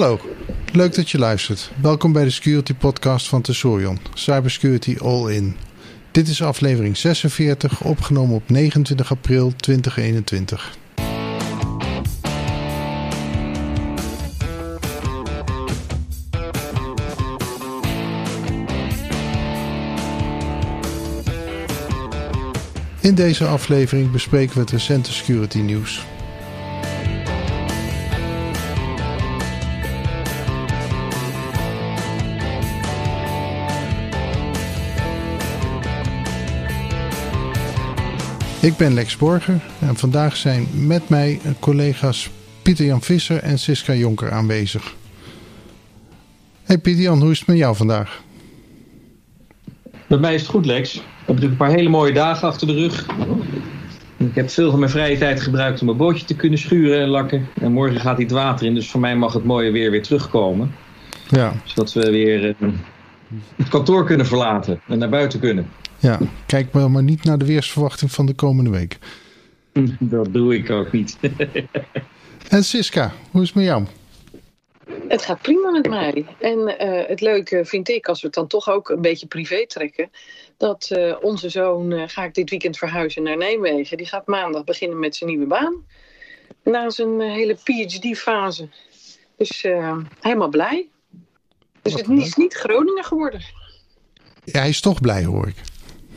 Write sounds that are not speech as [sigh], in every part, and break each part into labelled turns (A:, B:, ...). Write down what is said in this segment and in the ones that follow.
A: Hallo, leuk dat je luistert. Welkom bij de Security Podcast van Tesorion, Cybersecurity All In. Dit is aflevering 46, opgenomen op 29 april 2021. In deze aflevering bespreken we het recente security nieuws. Ik ben Lex Borger en vandaag zijn met mij collega's Pieter-Jan Visser en Siska Jonker aanwezig. Hey Pieter-Jan, hoe is het met jou vandaag?
B: Met mij is het goed, Lex. Ik heb natuurlijk een paar hele mooie dagen achter de rug. Ik heb veel van mijn vrije tijd gebruikt om mijn bootje te kunnen schuren en lakken. En morgen gaat het water in, dus voor mij mag het mooie weer weer terugkomen.
A: Ja.
B: Zodat we weer uh, het kantoor kunnen verlaten en naar buiten kunnen.
A: Ja, kijk maar, maar niet naar de weersverwachting van de komende week. [laughs]
B: Dat doe ik ook niet. [laughs]
A: en Siska, hoe is het met jou?
C: Het gaat prima met mij. En uh, het leuke vind ik, als we het dan toch ook een beetje privé trekken, dat uh, onze zoon, uh, ga ik dit weekend verhuizen naar Nijmegen, die gaat maandag beginnen met zijn nieuwe baan. Na zijn hele PhD-fase. Dus helemaal blij. Dus het is niet Groningen geworden.
A: Ja, hij is toch blij, hoor ik.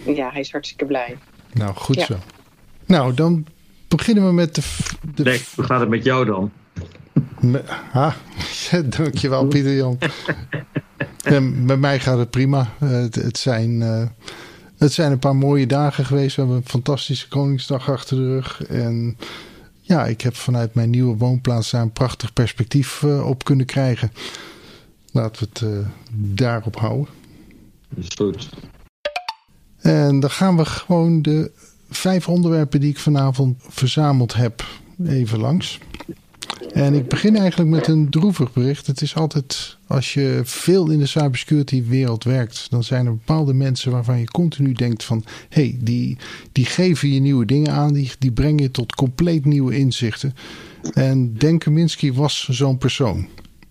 C: Ja, hij is hartstikke blij.
A: Nou, goed ja. zo. Nou, dan beginnen we met de...
B: de... Nee, hoe gaat het met jou dan?
A: Me, ah, [laughs] dankjewel [laughs] Pieter Jan. en met mij gaat het prima. Het, het, zijn, uh, het zijn een paar mooie dagen geweest. We hebben een fantastische Koningsdag achter de rug. En ja, ik heb vanuit mijn nieuwe woonplaats daar een prachtig perspectief uh, op kunnen krijgen. Laten we het uh, daarop houden.
B: Dat is goed.
A: En dan gaan we gewoon de vijf onderwerpen die ik vanavond verzameld heb even langs. En ik begin eigenlijk met een droevig bericht. Het is altijd, als je veel in de cybersecurity wereld werkt, dan zijn er bepaalde mensen waarvan je continu denkt van, hé, hey, die, die geven je nieuwe dingen aan, die, die brengen je tot compleet nieuwe inzichten. En Den Kaminski was zo'n persoon.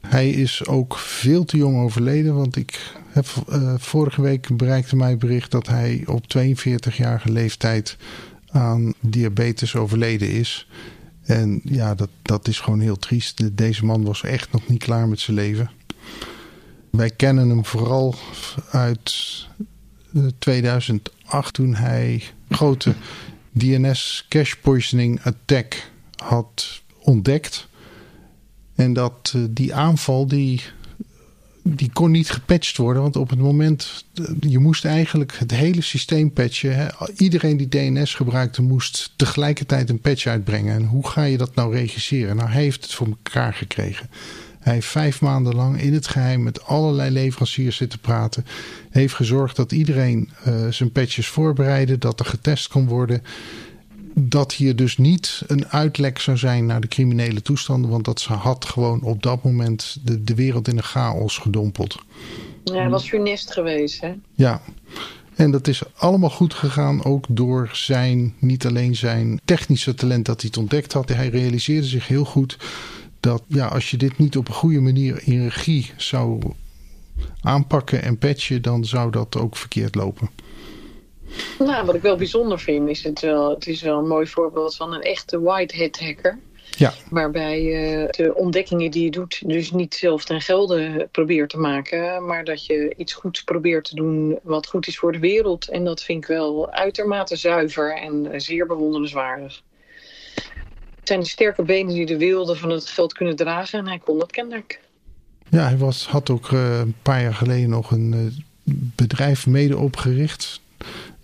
A: Hij is ook veel te jong overleden, want ik heb uh, vorige week bereikte mij bericht dat hij op 42-jarige leeftijd aan diabetes overleden is. En ja, dat, dat is gewoon heel triest. Deze man was echt nog niet klaar met zijn leven. Wij kennen hem vooral uit 2008 toen hij grote DNS cache poisoning attack had ontdekt. En dat die aanval die die kon niet gepatcht worden. Want op het moment, je moest eigenlijk het hele systeem patchen. Hè? Iedereen die DNS gebruikte moest tegelijkertijd een patch uitbrengen. En hoe ga je dat nou regisseren? Nou, hij heeft het voor elkaar gekregen. Hij heeft vijf maanden lang in het geheim met allerlei leveranciers zitten praten. Heeft gezorgd dat iedereen uh, zijn patches voorbereidde, dat er getest kon worden dat hier dus niet een uitlek zou zijn naar de criminele toestanden. Want dat ze had gewoon op dat moment de, de wereld in een chaos gedompeld.
C: Ja, hij was funest geweest, hè?
A: Ja. En dat is allemaal goed gegaan, ook door zijn, niet alleen zijn technische talent dat hij het ontdekt had. Hij realiseerde zich heel goed dat ja, als je dit niet op een goede manier in regie zou aanpakken en patchen, dan zou dat ook verkeerd lopen.
C: Nou, wat ik wel bijzonder vind, is het wel, het is wel een mooi voorbeeld van een echte whitehead hacker.
A: Ja.
C: Waarbij je de ontdekkingen die je doet, dus niet zelf ten gelde probeert te maken, maar dat je iets goeds probeert te doen wat goed is voor de wereld. En dat vind ik wel uitermate zuiver en zeer bewonderenswaardig. Het zijn de sterke benen die de werelden van het geld kunnen dragen en hij kon dat kennelijk.
A: Ja, hij was, had ook uh, een paar jaar geleden nog een uh, bedrijf mede opgericht.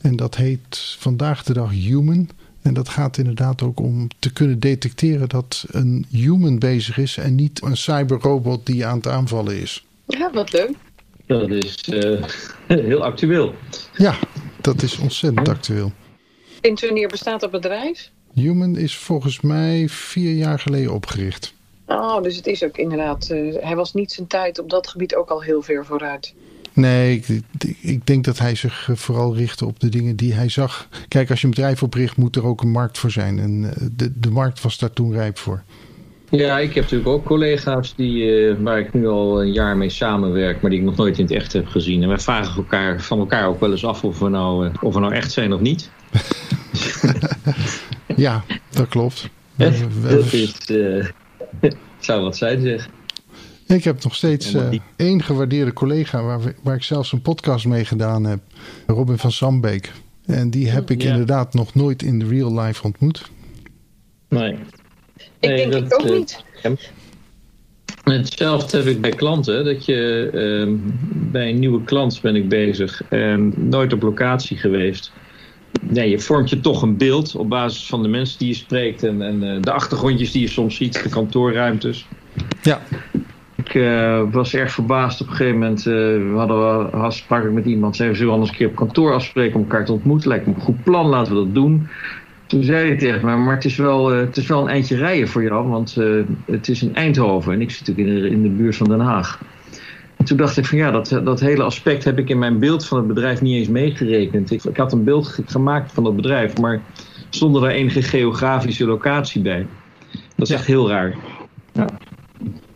A: En dat heet vandaag de dag Human. En dat gaat inderdaad ook om te kunnen detecteren dat een human bezig is en niet een cyberrobot die aan het aanvallen is.
C: Ja, wat leuk.
B: Dat is uh, [laughs] heel actueel.
A: Ja, dat is ontzettend actueel.
C: En wanneer bestaat dat bedrijf?
A: Human is volgens mij vier jaar geleden opgericht.
C: Oh, dus het is ook inderdaad. Uh, hij was niet zijn tijd op dat gebied ook al heel ver vooruit.
A: Nee, ik, ik, denk dat hij zich vooral richtte op de dingen die hij zag. Kijk, als je een bedrijf opricht, moet er ook een markt voor zijn. En de, de markt was daar toen rijp voor.
B: Ja, ik heb natuurlijk ook collega's die, uh, waar ik nu al een jaar mee samenwerk, maar die ik nog nooit in het echt heb gezien. En wij vragen elkaar, van elkaar ook wel eens af of we nou, uh, of we nou echt zijn of niet. [laughs]
A: ja, dat klopt.
B: Dat is, uh, [laughs] zou wat zijn zeg.
A: Ik heb nog steeds uh, één gewaardeerde collega waar, we, waar ik zelfs een podcast mee gedaan heb. Robin van Sambeek. En die heb ik ja. inderdaad nog nooit in de real life ontmoet.
B: Nee.
C: Ik denk dat, ik ook uh, niet.
B: Hetzelfde heb ik bij klanten. Dat je uh, bij een nieuwe klant ben ik bezig. En nooit op locatie geweest. Nee, je vormt je toch een beeld op basis van de mensen die je spreekt. En, en uh, de achtergrondjes die je soms ziet. De kantoorruimtes.
A: Ja.
B: Ik uh, was erg verbaasd op een gegeven moment. Uh, we hadden we sprak ik met iemand. Zei, we zullen anders een keer op kantoor afspreken om elkaar te ontmoeten. Lijkt me een goed plan, laten we dat doen. Toen zei hij tegen me, maar het is wel, uh, het is wel een eindje rijden voor jou, want het is in Eindhoven en ik zit natuurlijk in de, in de buurt van Den Haag. En toen dacht ik van ja, dat, dat hele aspect heb ik in mijn beeld van het bedrijf niet eens meegerekend. Ik, ik had een beeld gemaakt van dat bedrijf, maar zonder daar enige geografische locatie bij. Dat is echt heel raar. Ja.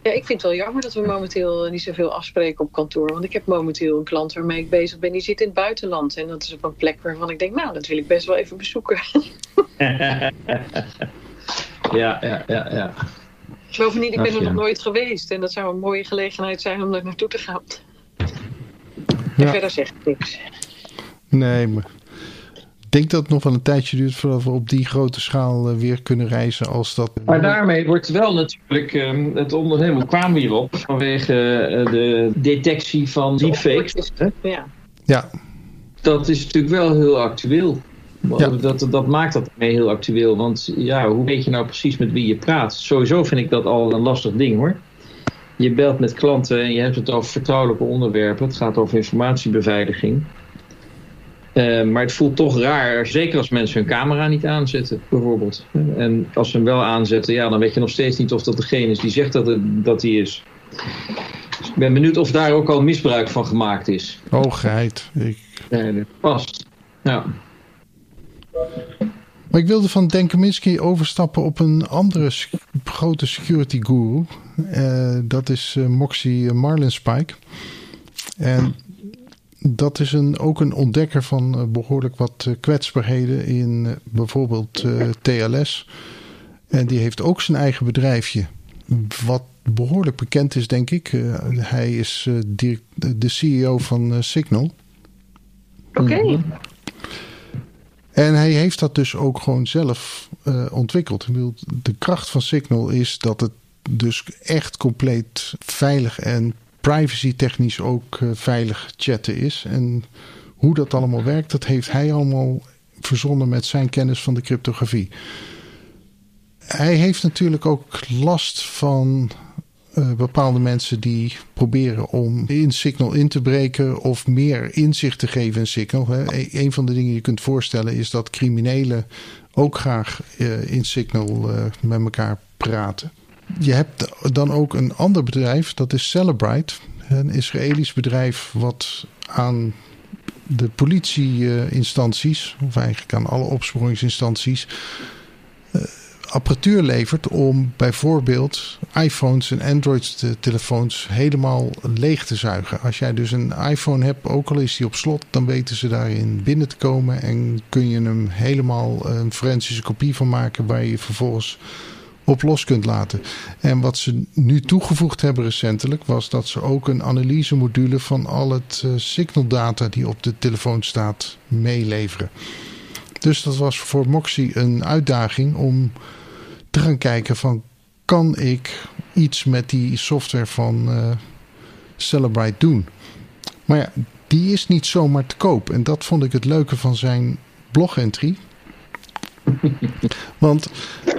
C: Ja, ik vind het wel jammer dat we momenteel niet zoveel afspreken op kantoor. Want ik heb momenteel een klant waarmee ik bezig ben. Die zit in het buitenland. En dat is op een plek waarvan ik denk, nou, dat wil ik best wel even bezoeken. [laughs]
B: ja, ja, ja, ja.
C: Bovendien, ik ben er nog nooit geweest. En dat zou een mooie gelegenheid zijn om er naartoe te gaan. En verder zegt niks.
A: Nee, maar ik denk dat het nog wel een tijdje duurt voordat we op die grote schaal uh, weer kunnen reizen als dat.
B: Maar daarmee wordt wel natuurlijk um, het ondernemen kwamen we hierop vanwege uh, de detectie van deepfakes.
C: Ja.
A: ja.
B: Dat is natuurlijk wel heel actueel. Ja. Dat, dat maakt dat mee heel actueel. Want ja, hoe weet je nou precies met wie je praat? Sowieso vind ik dat al een lastig ding hoor. Je belt met klanten en je hebt het over vertrouwelijke onderwerpen. Het gaat over informatiebeveiliging. Uh, maar het voelt toch raar, zeker als mensen hun camera niet aanzetten, bijvoorbeeld. En als ze hem wel aanzetten, ja, dan weet je nog steeds niet of dat degene is die zegt dat het, dat die is. Dus ik ben benieuwd of daar ook al misbruik van gemaakt is.
A: Hoogheid. Ik...
B: Nee, dat past. Ja.
A: Maar ik wilde van Denkeminski overstappen op een andere grote security guru. Uh, dat is uh, Moxie Marlinspike. En dat is een, ook een ontdekker van uh, behoorlijk wat uh, kwetsbaarheden in uh, bijvoorbeeld TLS. En die heeft ook zijn eigen bedrijfje. Wat behoorlijk bekend is, denk ik. hij is de CEO van Signal.
C: Oké. Okay.
A: En hij heeft dat dus ook gewoon zelf ontwikkeld. De kracht van Signal is dat het dus echt compleet veilig en privacy technisch ook uh, veilig chatten is. En hoe dat allemaal werkt, dat heeft hij allemaal verzonnen met zijn kennis van de cryptografie. Hij heeft natuurlijk ook last van uh, bepaalde mensen die proberen om in Signal in te breken of meer inzicht te geven in Signal. Hè. E een van de dingen die je kunt voorstellen is dat criminelen ook graag uh, in Signal met elkaar praten je hebt dan ook een ander bedrijf, dat is Celebrite. Een Israëlisch bedrijf wat aan de politieinstanties, of eigenlijk aan alle opsporingsinstanties, uh, apparatuur levert om bijvoorbeeld iPhones en Android-telefoons helemaal leeg te zuigen. Als jij dus een iPhone hebt, ook al is die op slot, dan weten ze daarin binnen te komen en kun je hem helemaal een forensische kopie van maken waar je vervolgens op los kunt laten. En wat ze nu toegevoegd hebben recentelijk was dat ze ook een analysemodule van al het uh, signaldata die op de telefoon staat meeleveren. Dus dat was voor Moxie een uitdaging om te gaan kijken van kan ik iets met die software van uh, Celebrite doen. Maar ja, die is niet zomaar te koop. En dat vond ik het leuke van zijn blog-entry. [laughs] Want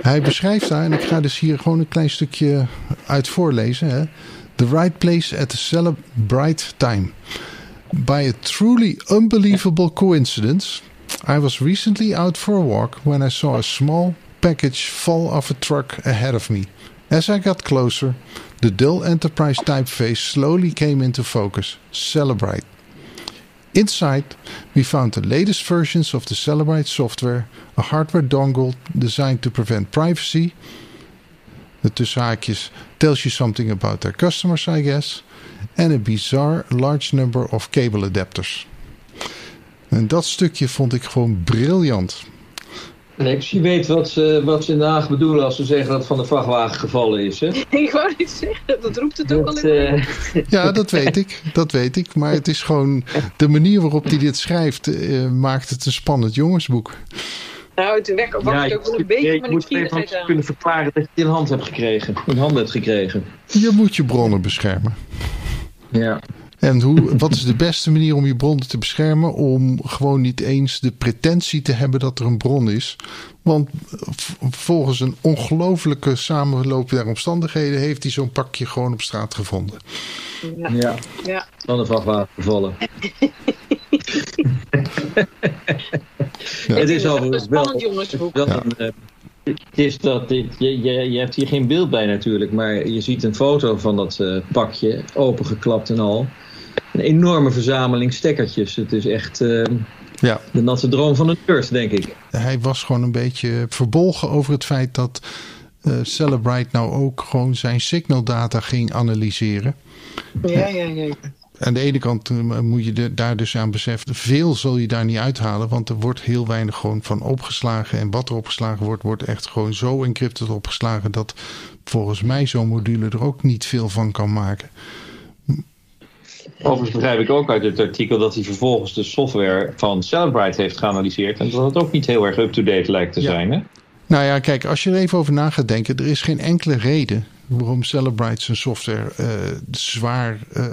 A: hij beschrijft daar, en ik ga dus hier gewoon een klein stukje uit voorlezen. Hè. The right place at the celebrate time. By a truly unbelievable coincidence, I was recently out for a walk when I saw a small package fall off a truck ahead of me. As I got closer, the Dell Enterprise typeface slowly came into focus. Celebrate. Inside, we found the latest versions of the Celebrite software, a hardware dongle designed to prevent privacy, De tussenhaakjes tells you something about their customers, I guess. En a bizarre large number of cable adapters. En dat stukje vond ik gewoon briljant.
B: Je weet wat ze, wat ze in Den Haag bedoelen als ze zeggen dat het van de vrachtwagen gevallen is, hè? [laughs]
C: Ik wou niet zeggen, dat roept het ook al in.
B: eh,
A: Ja, dat weet ik. Dat weet ik. Maar het is gewoon de manier waarop hij dit schrijft, eh, maakt het een spannend jongensboek.
C: Nou, het wacht
B: ja,
C: ook wel een
B: je,
C: beetje
B: je
C: van
B: moet even
C: nieuwsgierigheid aan.
B: kunnen verklaren dat je het in hand hebt gekregen. In handen hebt gekregen.
A: Je moet je bronnen beschermen.
B: Ja.
A: En hoe, wat is de beste manier om je bronnen te beschermen? Om gewoon niet eens de pretentie te hebben dat er een bron is. Want volgens een ongelofelijke samenloop der omstandigheden heeft hij zo'n pakje gewoon op straat gevonden.
C: Ja,
B: ja.
C: ja.
B: Van de vrachtwagen gevallen. [laughs]
A: Ja.
B: Het is overigens wel...
C: spannend
B: een, eh, het is dat dit, je, je, je hebt hier geen beeld bij natuurlijk, maar je ziet een foto van dat eh, pakje, opengeklapt en al. Een enorme verzameling stekkertjes. Het is echt eh,
A: Ja,
B: de natte droom van een nerd, denk ik.
A: hij was gewoon een beetje verbolgen over het feit dat eh, Celebrite nou ook gewoon zijn signaldata ging analyseren.
C: Ja, ja, ja.
A: Aan de ene kant eh, moet je de- daar dus aan beseffen, veel zul je daar niet uithalen, want er wordt heel weinig gewoon van opgeslagen. En wat er opgeslagen wordt, wordt echt gewoon zo encrypted opgeslagen dat volgens mij zo'n module er ook niet veel van kan maken.
B: Overigens begrijp ik ook uit het artikel dat hij vervolgens de software van Celebrite heeft geanalyseerd. En dat het ook niet heel erg up-to-date lijkt te
A: Ja.
B: zijn. Hè?
A: Nou ja, kijk, als je er even over na gaat denken, er is geen enkele reden waarom Celebrite zijn software eh, zwaar eh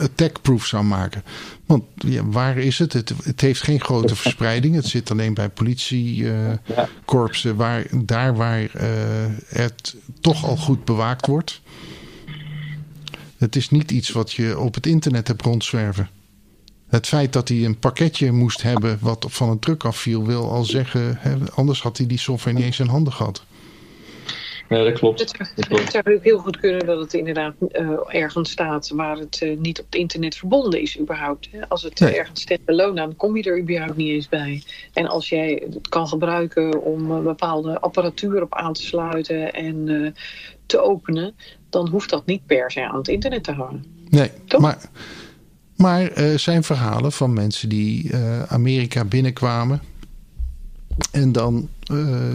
A: attack-proof zou maken. Want ja, waar is het? het? Het heeft geen grote verspreiding. Het zit alleen bij politiekorpsen, waar, daar waar eh, het toch al goed bewaakt wordt. Het is niet iets wat je op het internet hebt rondzwerven. Het feit dat hij een pakketje moest hebben wat van een truck afviel, wil al zeggen, hè, anders had hij die software niet eens in handen gehad.
B: Ja, dat klopt.
C: Het zou, het ook heel goed kunnen dat het inderdaad eh, ergens staat waar het eh, niet op het internet verbonden is überhaupt. Hè. Als het eh,
A: Nee.
C: ergens standalone dan kom je er überhaupt niet eens bij. En als jij het kan gebruiken om bepaalde apparatuur op aan te sluiten en eh, te openen, dan hoeft dat niet per se aan het internet te hangen.
A: Nee,
C: Toch?
A: maar, maar er zijn verhalen van mensen die eh, Amerika binnenkwamen en dan eh,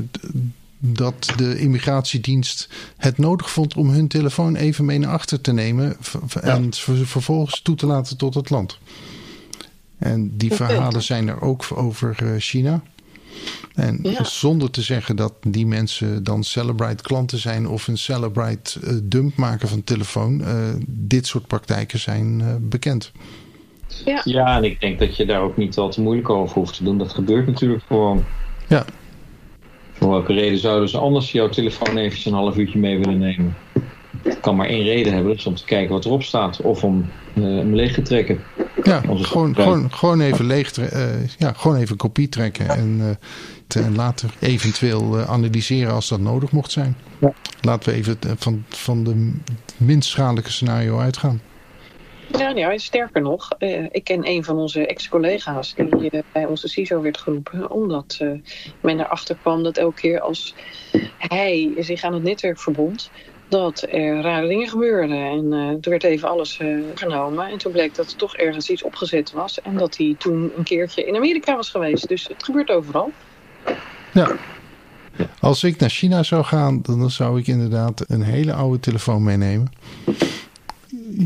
A: dat de immigratiedienst het nodig vond om hun telefoon even mee naar achter te nemen en ver- vervolgens toe te laten tot het land. En die verhalen zijn er ook over eh, China. En
C: Ja.
A: zonder te zeggen dat die mensen dan Celebrite klanten zijn of een Celebrite eh, dump maken van telefoon. eh, dit soort praktijken zijn eh, bekend.
C: Ja,
B: Ja, en ik denk dat je daar ook niet al te moeilijk over hoeft te doen. Dat gebeurt natuurlijk gewoon.
A: Ja.
B: Voor welke reden zouden ze anders jouw telefoon eventjes een half uurtje mee willen nemen? Het kan maar één reden hebben, dat is om te kijken wat erop staat. Of om eh, hem leeg te trekken.
A: Ja, gewoon, gewoon, gewoon even leeg eh, ja, gewoon even kopie trekken en, eh, te- en later eventueel eh, analyseren als dat nodig mocht zijn.
B: Ja.
A: Laten we even van, van de minst schadelijke scenario uitgaan.
C: Ja, ja, sterker nog, eh, ik ken een van onze ex-collega's die bij onze CISO werd geroepen, omdat eh, men erachter kwam dat elke keer als hij zich aan het netwerk verbond, dat er rare dingen gebeurden. En eh toen werd even alles eh, genomen en toen bleek dat er toch ergens iets opgezet was en dat hij toen een keertje in Amerika was geweest. Dus het gebeurt overal.
A: Ja. Als ik naar China zou gaan, dan zou ik inderdaad een hele oude telefoon meenemen.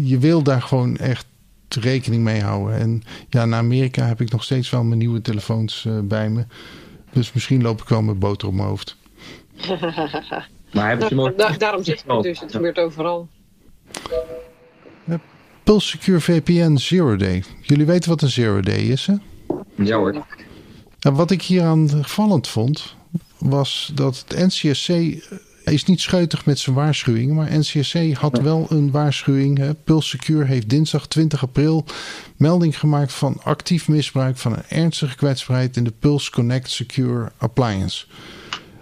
A: Je wil daar gewoon echt rekening mee houden. En ja, naar Amerika heb ik nog steeds wel mijn nieuwe telefoons eh, bij me. Dus misschien loop ik wel met boter op mijn hoofd. [laughs]
B: Maar hebben ze
C: Nou,
B: mooi...
C: da- daarom zeg ik het dus, het gebeurt overal.
A: Pulse Secure VPN Zero Day. Jullie weten wat een Zero Day is, hè?
B: Ja hoor.
A: En wat ik hieraan vallend vond, was dat het NCSC eh, is niet scheutig met zijn waarschuwingen, maar NCSC had wel een waarschuwing. Hè. Pulse Secure heeft dinsdag 20 april melding gemaakt van actief misbruik van een ernstige kwetsbaarheid in de Pulse Connect Secure Appliance.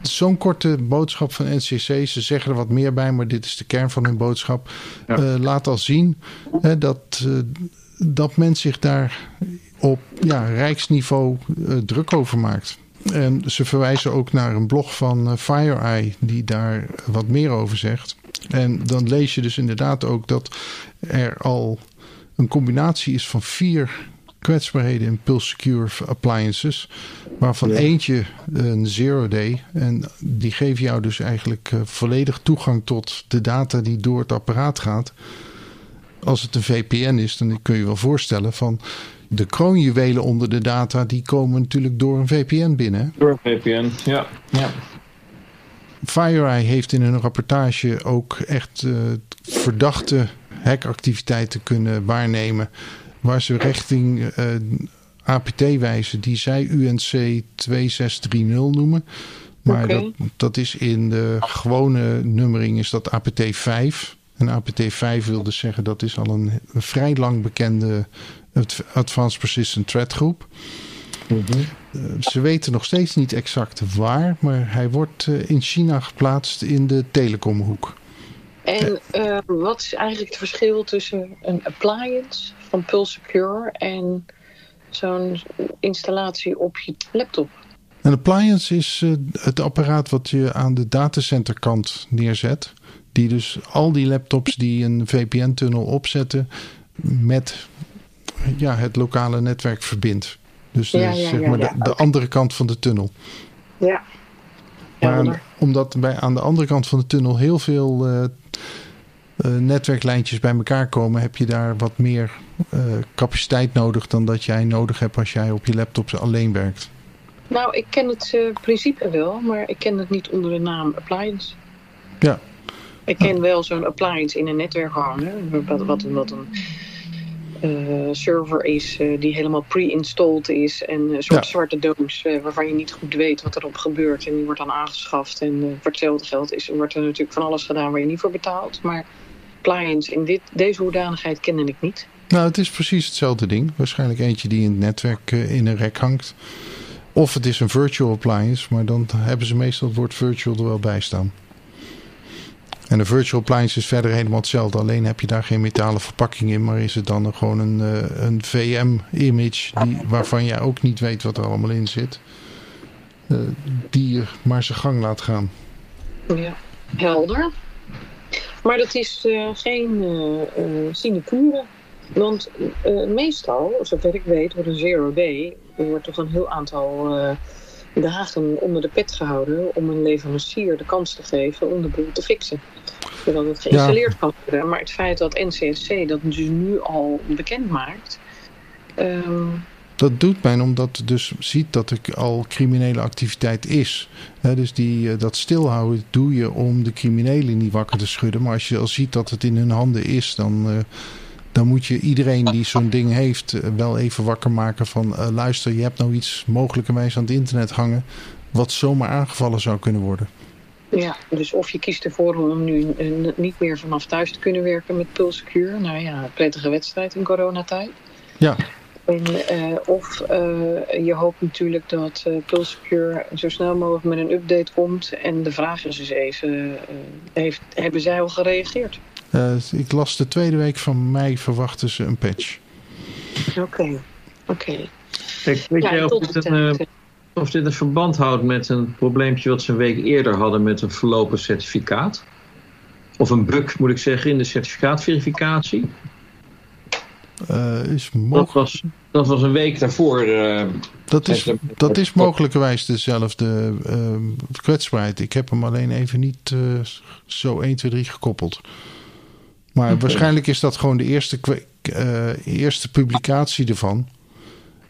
A: Zo'n korte boodschap van NCSC. Ze zeggen er wat meer bij, maar dit is de kern van hun boodschap.
B: Ja.
A: Eh, laat al zien dat, eh, dat men zich daar op ja, rijksniveau eh, druk over maakt. En ze verwijzen ook naar een blog van FireEye die daar wat meer over zegt. En dan lees je dus inderdaad ook dat er al een combinatie is van vier kwetsbaarheden in Pulse Secure appliances. Waarvan eentje een zero day. En die geven jou dus eigenlijk uh, volledig toegang tot de data die door het apparaat gaat. Als het een VPN is, dan kun je wel voorstellen van de kroonjuwelen onder de data, die komen natuurlijk door een VPN binnen.
B: Door een VPN, ja. ja.
A: FireEye heeft in hun rapportage ook echt uh, verdachte hackactiviteiten kunnen waarnemen. Waar ze richting uh, APT wijzen, die zij UNC 2630 noemen. Maar okay. dat, dat is in de gewone nummering is dat APT 5. En APT 5 wil dus zeggen dat is al een, een vrij lang bekende Advanced Persistent Threat groep. Mm -hmm. ze weten nog steeds niet exact waar, maar hij wordt uh, in China geplaatst in de telecomhoek.
C: En uh, wat is eigenlijk het verschil tussen een appliance van Pulse Secure en zo'n installatie op je laptop?
A: Een appliance is uh, het apparaat wat je aan de datacenterkant neerzet. Die dus al die laptops die een VPN-tunnel opzetten met ja, het lokale netwerk verbindt. Dus ja, ja, zeg maar ja, de, andere kant van de tunnel.
C: Ja.
A: Maar omdat bij aan de andere kant van de tunnel heel veel uh, netwerklijntjes bij elkaar komen, heb je daar wat meer uh, capaciteit nodig dan dat jij nodig hebt als jij op je laptop alleen werkt.
C: Nou, ik ken het principe wel, maar ik ken het niet onder de naam appliance.
A: Ja.
C: Ik ken wel zo'n appliance in een netwerk hangen, wat, wat, wat een uh, server is uh, die helemaal pre-installed is. En een soort ja. zwarte doos waarvan je niet goed weet wat erop gebeurt. En die wordt dan aangeschaft. En voor hetzelfde geld is, wordt er natuurlijk van alles gedaan waar je niet voor betaalt. Maar clients in dit, deze hoedanigheid kende ik niet.
A: Nou, het is precies hetzelfde ding. Waarschijnlijk eentje die in het netwerk in een rek hangt. Of het is een virtual appliance, maar dan hebben ze meestal het woord virtual er wel bij staan. En de virtual appliance is verder helemaal hetzelfde. Alleen heb je daar geen metalen verpakking in. Maar is het dan gewoon een, uh, een VM-image waarvan je ook niet weet wat er allemaal in zit. Uh, die je maar zijn gang laat gaan.
C: Ja, helder. Maar dat is uh, geen sinecure. Want meestal, zover ik weet, wordt een zero day... Er wordt toch een heel aantal dagen onder de pet gehouden om een leverancier de kans te geven om de boel te fixen. Zodat het geïnstalleerd ja. kan worden. Maar het feit dat NCSC dat dus nu al bekend maakt. Um...
A: Dat doet men omdat het dus ziet dat er al criminele activiteit is. He, dus die, dat stilhouden doe je om de criminelen niet wakker te schudden. Maar als je al ziet dat het in hun handen is, dan, uh, dan moet je iedereen die zo'n ding heeft uh, wel even wakker maken van uh, luister, je hebt nou iets mogelijkerwijs aan het internet hangen wat zomaar aangevallen zou kunnen worden.
C: Ja, dus of je kiest ervoor om nu niet meer vanaf thuis te kunnen werken met Pulsecure. Nou ja, prettige wedstrijd in coronatijd.
A: Ja.
C: En, uh, of uh, je hoopt natuurlijk dat uh, Pulsecure zo snel mogelijk met een update komt. En de vraag is dus even, heeft, hebben zij al gereageerd?
A: ik las de tweede week van mei verwachten ze een patch.
C: Oké, okay. oké. Okay.
B: Kijk, weet ja, jij of dit een, of dit een verband houdt met een probleempje wat ze een week eerder hadden met een verlopen certificaat? Of een bug, moet ik zeggen, in de certificaatverificatie?
A: Uh, is
B: dat, was, dat was een week daarvoor. Uh,
A: dat is, dat is mogelijkerwijs dezelfde uh, kwetsbaarheid. Ik heb hem alleen even niet zo 1, 2, 3 gekoppeld. Maar waarschijnlijk is dat gewoon de eerste, eerste publicatie ervan.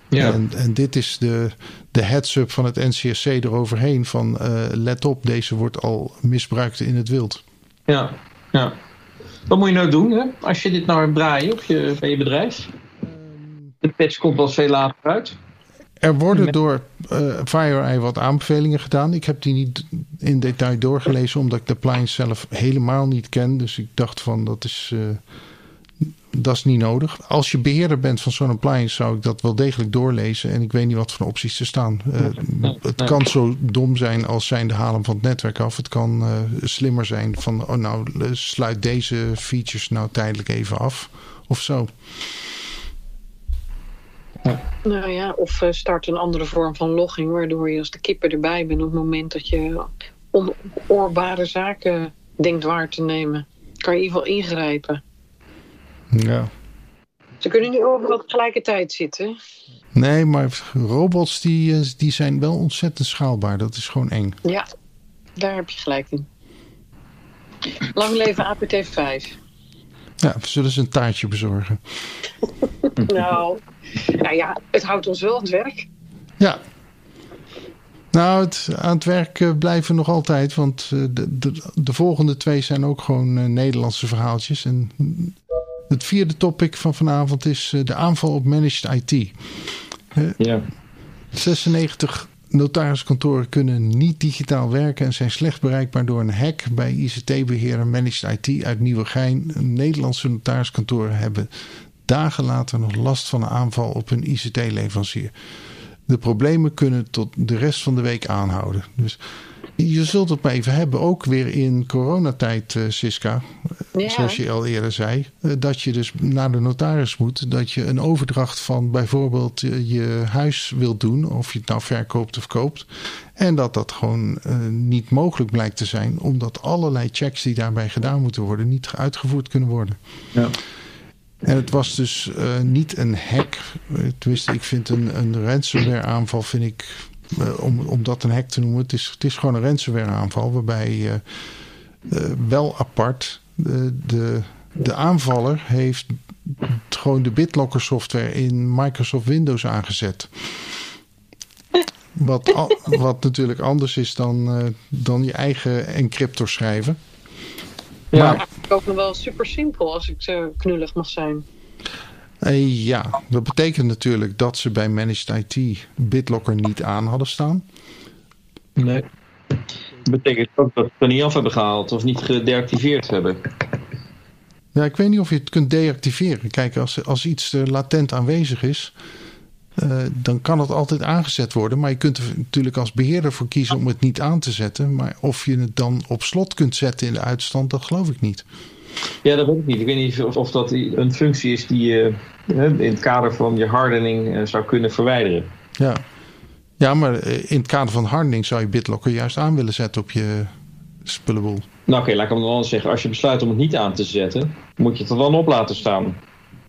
A: Ja. En, en dit is de, de heads-up van het NCSC eroverheen van uh, let op, deze wordt al misbruikt in het wild.
B: Ja, ja. Wat moet je nou doen hè? als je dit nou draaien op je, bij je bedrijf? De patch komt wel veel later uit.
A: Er worden door uh, FireEye wat aanbevelingen gedaan. Ik heb die niet in detail doorgelezen, omdat ik de appliance zelf helemaal niet ken. Dus ik dacht van dat is, uh, dat is niet nodig. Als je beheerder bent van zo'n appliance, zou ik dat wel degelijk doorlezen. En ik weet niet wat voor opties er staan. Uh, het kan zo dom zijn als zijn de halen van het netwerk af. Het kan uh, slimmer zijn van, oh nou, sluit deze features nou tijdelijk even af. Of zo.
C: Nou ja, of uh, start een andere vorm van logging, waardoor je als de kippen erbij bent op het moment dat je onoorbare zaken denkt waar te nemen. Kan je in ieder geval ingrijpen.
A: Ja.
C: Ze kunnen niet overal tegelijkertijd zitten.
A: Nee, maar robots die, eh, die zijn wel ontzettend schaalbaar. Dat is gewoon eng.
C: Ja, daar heb je gelijk in. Lang leven APT 5.
A: Ja, we zullen ze een taartje bezorgen. [laughs]
C: nou, nou ja, het houdt ons wel aan het werk.
A: Ja. Nou, het, aan het werk uh, blijven nog altijd. Want uh, de, de, de, volgende twee zijn ook gewoon Nederlandse verhaaltjes. En het vierde topic van vanavond is de aanval op managed IT.
B: ja.
A: 96 notariskantoren kunnen niet digitaal werken en zijn slecht bereikbaar door een hack bij ICT-beheerder Managed IT uit Nieuwegein. Nederlandse notariskantoren hebben dagen later nog last van een aanval op hun ICT-leverancier. De problemen kunnen tot de rest van de week aanhouden. Dus je zult het maar even hebben, ook weer in coronatijd, uh, Siska. Ja. Zoals je al eerder zei. Uh, dat je dus naar de notaris moet. Dat je een overdracht van bijvoorbeeld uh, je huis wilt doen. Of je het nou verkoopt of koopt. En dat dat gewoon niet mogelijk blijkt te zijn. Omdat allerlei checks die daarbij gedaan moeten worden niet uitgevoerd kunnen worden.
B: Ja.
A: En het was dus niet een hack. Tenminste, ik vind een, een ransomware aanval vind ik om, om dat een hack te noemen. Het is, het is gewoon een ransomware aanval waarbij uh, uh, wel apart de, de aanvaller heeft gewoon de BitLocker software in Microsoft Windows aangezet. Wat, al, wat natuurlijk anders is dan, dan je eigen encryptor schrijven.
C: Ja, maar, ik ook nog wel super simpel als ik zo knullig mag zijn.
A: Uh, ja, dat betekent natuurlijk dat ze bij Managed IT BitLocker niet aan hadden staan.
B: Nee. Dat betekent ook dat ze niet af hebben gehaald of niet gedeactiveerd hebben.
A: Ja, ik weet niet of je het kunt deactiveren. Kijk, als, als iets er latent aanwezig is, uh, dan kan het altijd aangezet worden. Maar je kunt er natuurlijk als beheerder voor kiezen om het niet aan te zetten. Maar of je het dan op slot kunt zetten in de uitstand, dat geloof ik niet.
B: Ja, dat weet ik niet. Ik weet niet of, of dat een functie is die je in het kader van je hardening zou kunnen verwijderen.
A: Ja. ja, maar in het kader van hardening zou je BitLocker juist aan willen zetten op je spullenboel.
B: Nou oké, okay, laat ik hem dan anders zeggen. Als je besluit om het niet aan te zetten, moet je het er dan op laten staan.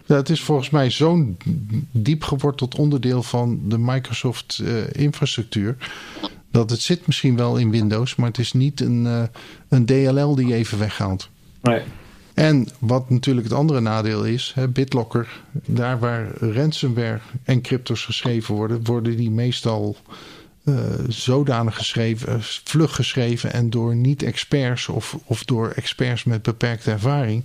A: Ja, het is volgens mij zo'n diep geworteld onderdeel van de Microsoft uh, infrastructuur. Dat het zit misschien wel in Windows, maar het is niet een, uh, een DLL die je even weghaalt.
B: Nee.
A: En wat natuurlijk het andere nadeel is, hè, BitLocker, daar waar ransomware encryptors geschreven worden, worden die meestal uh, zodanig geschreven, vlug geschreven en door niet-experts of, of door experts met beperkte ervaring,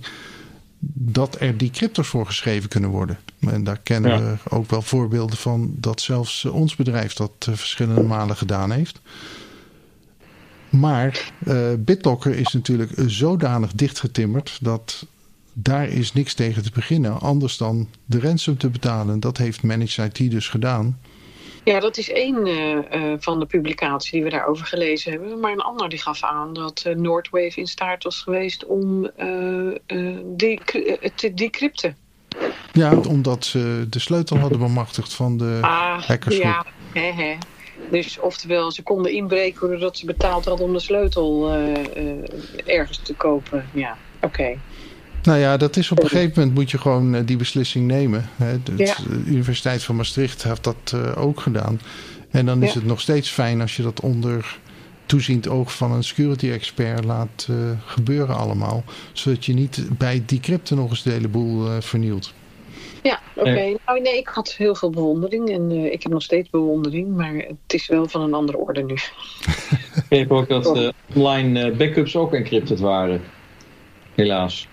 A: dat er die cryptos voor geschreven kunnen worden. En daar kennen ja. we ook wel voorbeelden van dat zelfs ons bedrijf dat uh, verschillende malen gedaan heeft. Maar uh, BitLocker is natuurlijk zodanig dichtgetimmerd dat daar is niks tegen te beginnen. Anders dan de ransom te betalen. Dat heeft Managed IT dus gedaan.
C: Ja, dat is één uh, uh, van de publicaties die we daarover gelezen hebben. Maar een ander die gaf aan dat uh, Noordwave in staat was geweest om die, te decrypten.
A: Ja, omdat ze de sleutel hadden bemachtigd van de
C: ah,
A: hackersgroep.
C: Ja, hè, hè. Dus oftewel, ze konden inbreken doordat ze betaald hadden om de sleutel ergens te kopen. Ja, oké. Okay.
A: Nou ja, dat is op een gegeven moment moet je gewoon uh, die beslissing nemen. Hè. De, ja. Universiteit van Maastricht heeft dat ook gedaan. En dan is ja. het nog steeds fijn als je dat onder toeziend oog van een security expert laat gebeuren allemaal. Zodat je niet bij decrypten nog eens de hele boel vernielt.
C: Ja, oké. Okay. Nou, nee, ik had heel veel bewondering en uh, ik heb nog steeds bewondering, maar het is wel van een andere orde nu. [laughs]
B: ik heb ook dat uh, online uh, backups ook encrypted waren. Helaas.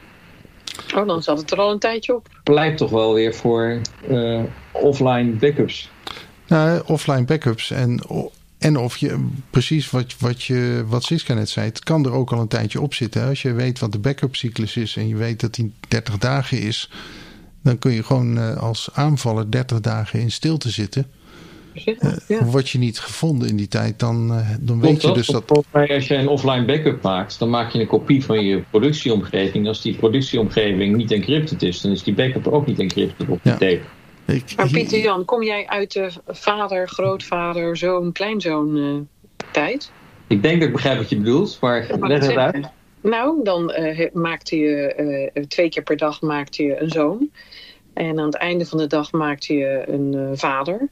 C: Oh, dan zat het er al een tijdje op.
B: Pleit toch wel weer voor offline backups.
A: Nou, offline backups en, en of je precies wat, wat, je, wat Siska net zei, het kan er ook al een tijdje op zitten. Als je weet wat de backup cyclus is en je weet dat die 30 dagen is dan kun je gewoon uh, als aanvaller 30 dagen in stilte zitten. Uh, ja. Word je niet gevonden in die tijd, dan, uh, dan weet je dus dat...
B: Volgens mij als je een offline backup maakt, dan maak je een kopie van je productieomgeving. Als die productieomgeving niet encrypted is, dan is die backup ook niet encrypted op die
A: ja.
B: tape.
A: Ik,
C: Maar Pieter Jan, kom jij uit de vader, grootvader, zoon, kleinzoon eh, tijd?
B: Ik denk dat ik begrijp wat je bedoelt, maar leg het uit.
C: Nou, dan eh, maakte je eh, twee keer per dag maakte je een zoon. En aan het einde van de dag maakte je een eh, vader.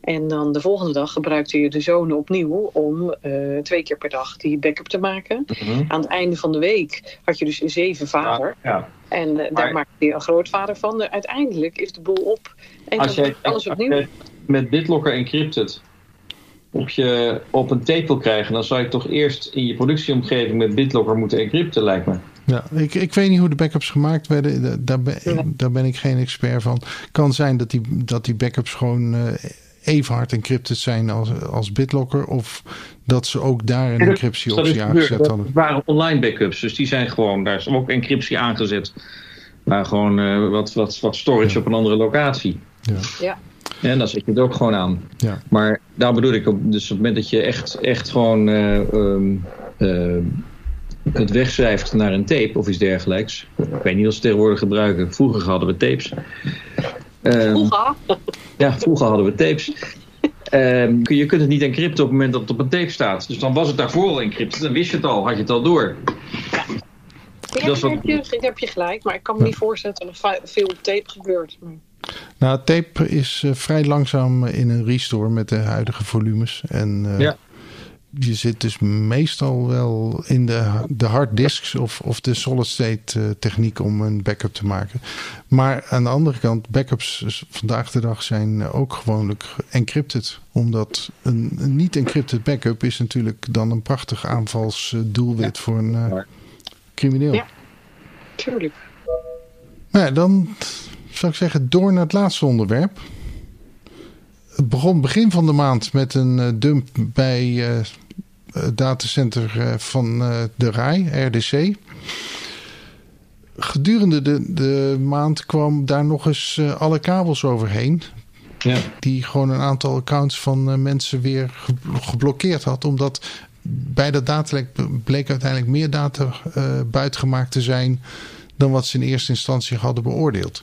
C: En dan de volgende dag gebruikte je de zonen opnieuw om eh, twee keer per dag die backup te maken.
B: Mhm.
C: Aan het einde van de week had je dus zeven vader.
B: Ja.
C: En eh, daar maakte je een grootvader van. Uiteindelijk is de boel op. En
B: Als jij
C: alles
B: als
C: opnieuw.
B: je met BitLocker Encrypted op, je, op een tape wil krijgen, dan zou je toch eerst in je productieomgeving met BitLocker moeten encrypten, lijkt me.
A: Ja, ik, ik weet niet hoe de backups gemaakt werden. Da- Daar ben, daar ben ik geen expert van. Kan zijn dat die, dat die backups gewoon eh, even hard encrypted zijn als, als BitLocker. Of dat ze ook daar een
B: Dat
A: encryptieoptie
B: is
A: aangezet hadden.
B: Dat waren online backups, dus die zijn gewoon, daar is ook encryptie aangezet. Maar gewoon eh, wat, wat, wat storage op een andere locatie.
A: Ja.
C: Ja.
B: En daar zet je het ook gewoon aan.
A: Ja.
B: Maar daar bedoel ik op, dus op het moment dat je echt, echt gewoon eh, ehm, eh, het wegschrijft naar een tape of iets dergelijks. Ik weet niet of ze tegenwoordig gebruiken. Vroeger hadden we tapes. Ehm,
C: Vroeger.
B: ja, vroeger hadden we tapes. Ehm, je kunt het niet encrypten op het moment dat het op een tape staat. Dus dan was het daarvoor al encrypted. Dan wist je het al, had je het al door.
C: Ja,
B: Dat wat-
C: heb, je, heb je gelijk, maar ik kan me niet voorstellen dat er veel op tape gebeurt.
A: Nou, tape is eh, vrij langzaam in een restore met de huidige volumes. En eh,
B: Ja.
A: Je zit dus meestal wel in de, de harddisks of, of de solid state eh, techniek om een backup te maken. Maar aan de andere kant, backups vandaag de dag zijn ook gewoonlijk encrypted. Omdat een, een niet encrypted backup is natuurlijk dan een prachtig aanvalsdoelwit voor een eh, crimineel.
C: Ja. Tuurlijk.
A: Nou ja, dan zou ik zeggen door naar het laatste onderwerp. Het begon begin van de maand met een eh, dump bij eh, datacenter eh, van eh, de RAI, RDC. Gedurende de, de maand kwam daar nog eens eh, alle kabels overheen.
B: Ja.
A: Die gewoon een aantal accounts van eh, mensen weer ge- geblokkeerd had. Omdat bij dat datalek bleek uiteindelijk meer data eh buitgemaakt te zijn dan wat ze in eerste instantie hadden beoordeeld.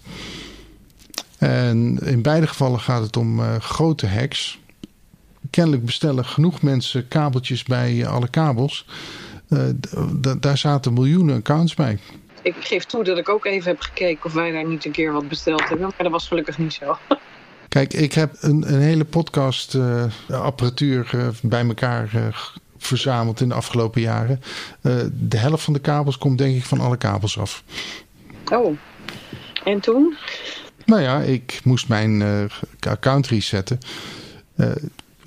A: En in beide gevallen gaat het om eh, grote hacks. Kennelijk bestellen genoeg mensen kabeltjes bij eh, alle kabels. Eh, daar zaten miljoenen accounts bij.
C: Ik geef toe dat ik ook even heb gekeken of wij daar niet een keer wat besteld hebben. Maar dat was gelukkig niet zo. [laughs]
A: Kijk, ik heb een, een hele podcast eh, apparatuur bij elkaar verzameld in de afgelopen jaren. De helft van de kabels komt denk ik van alle kabels af.
C: Oh. En toen?
A: Nou ja, ik moest mijn account resetten.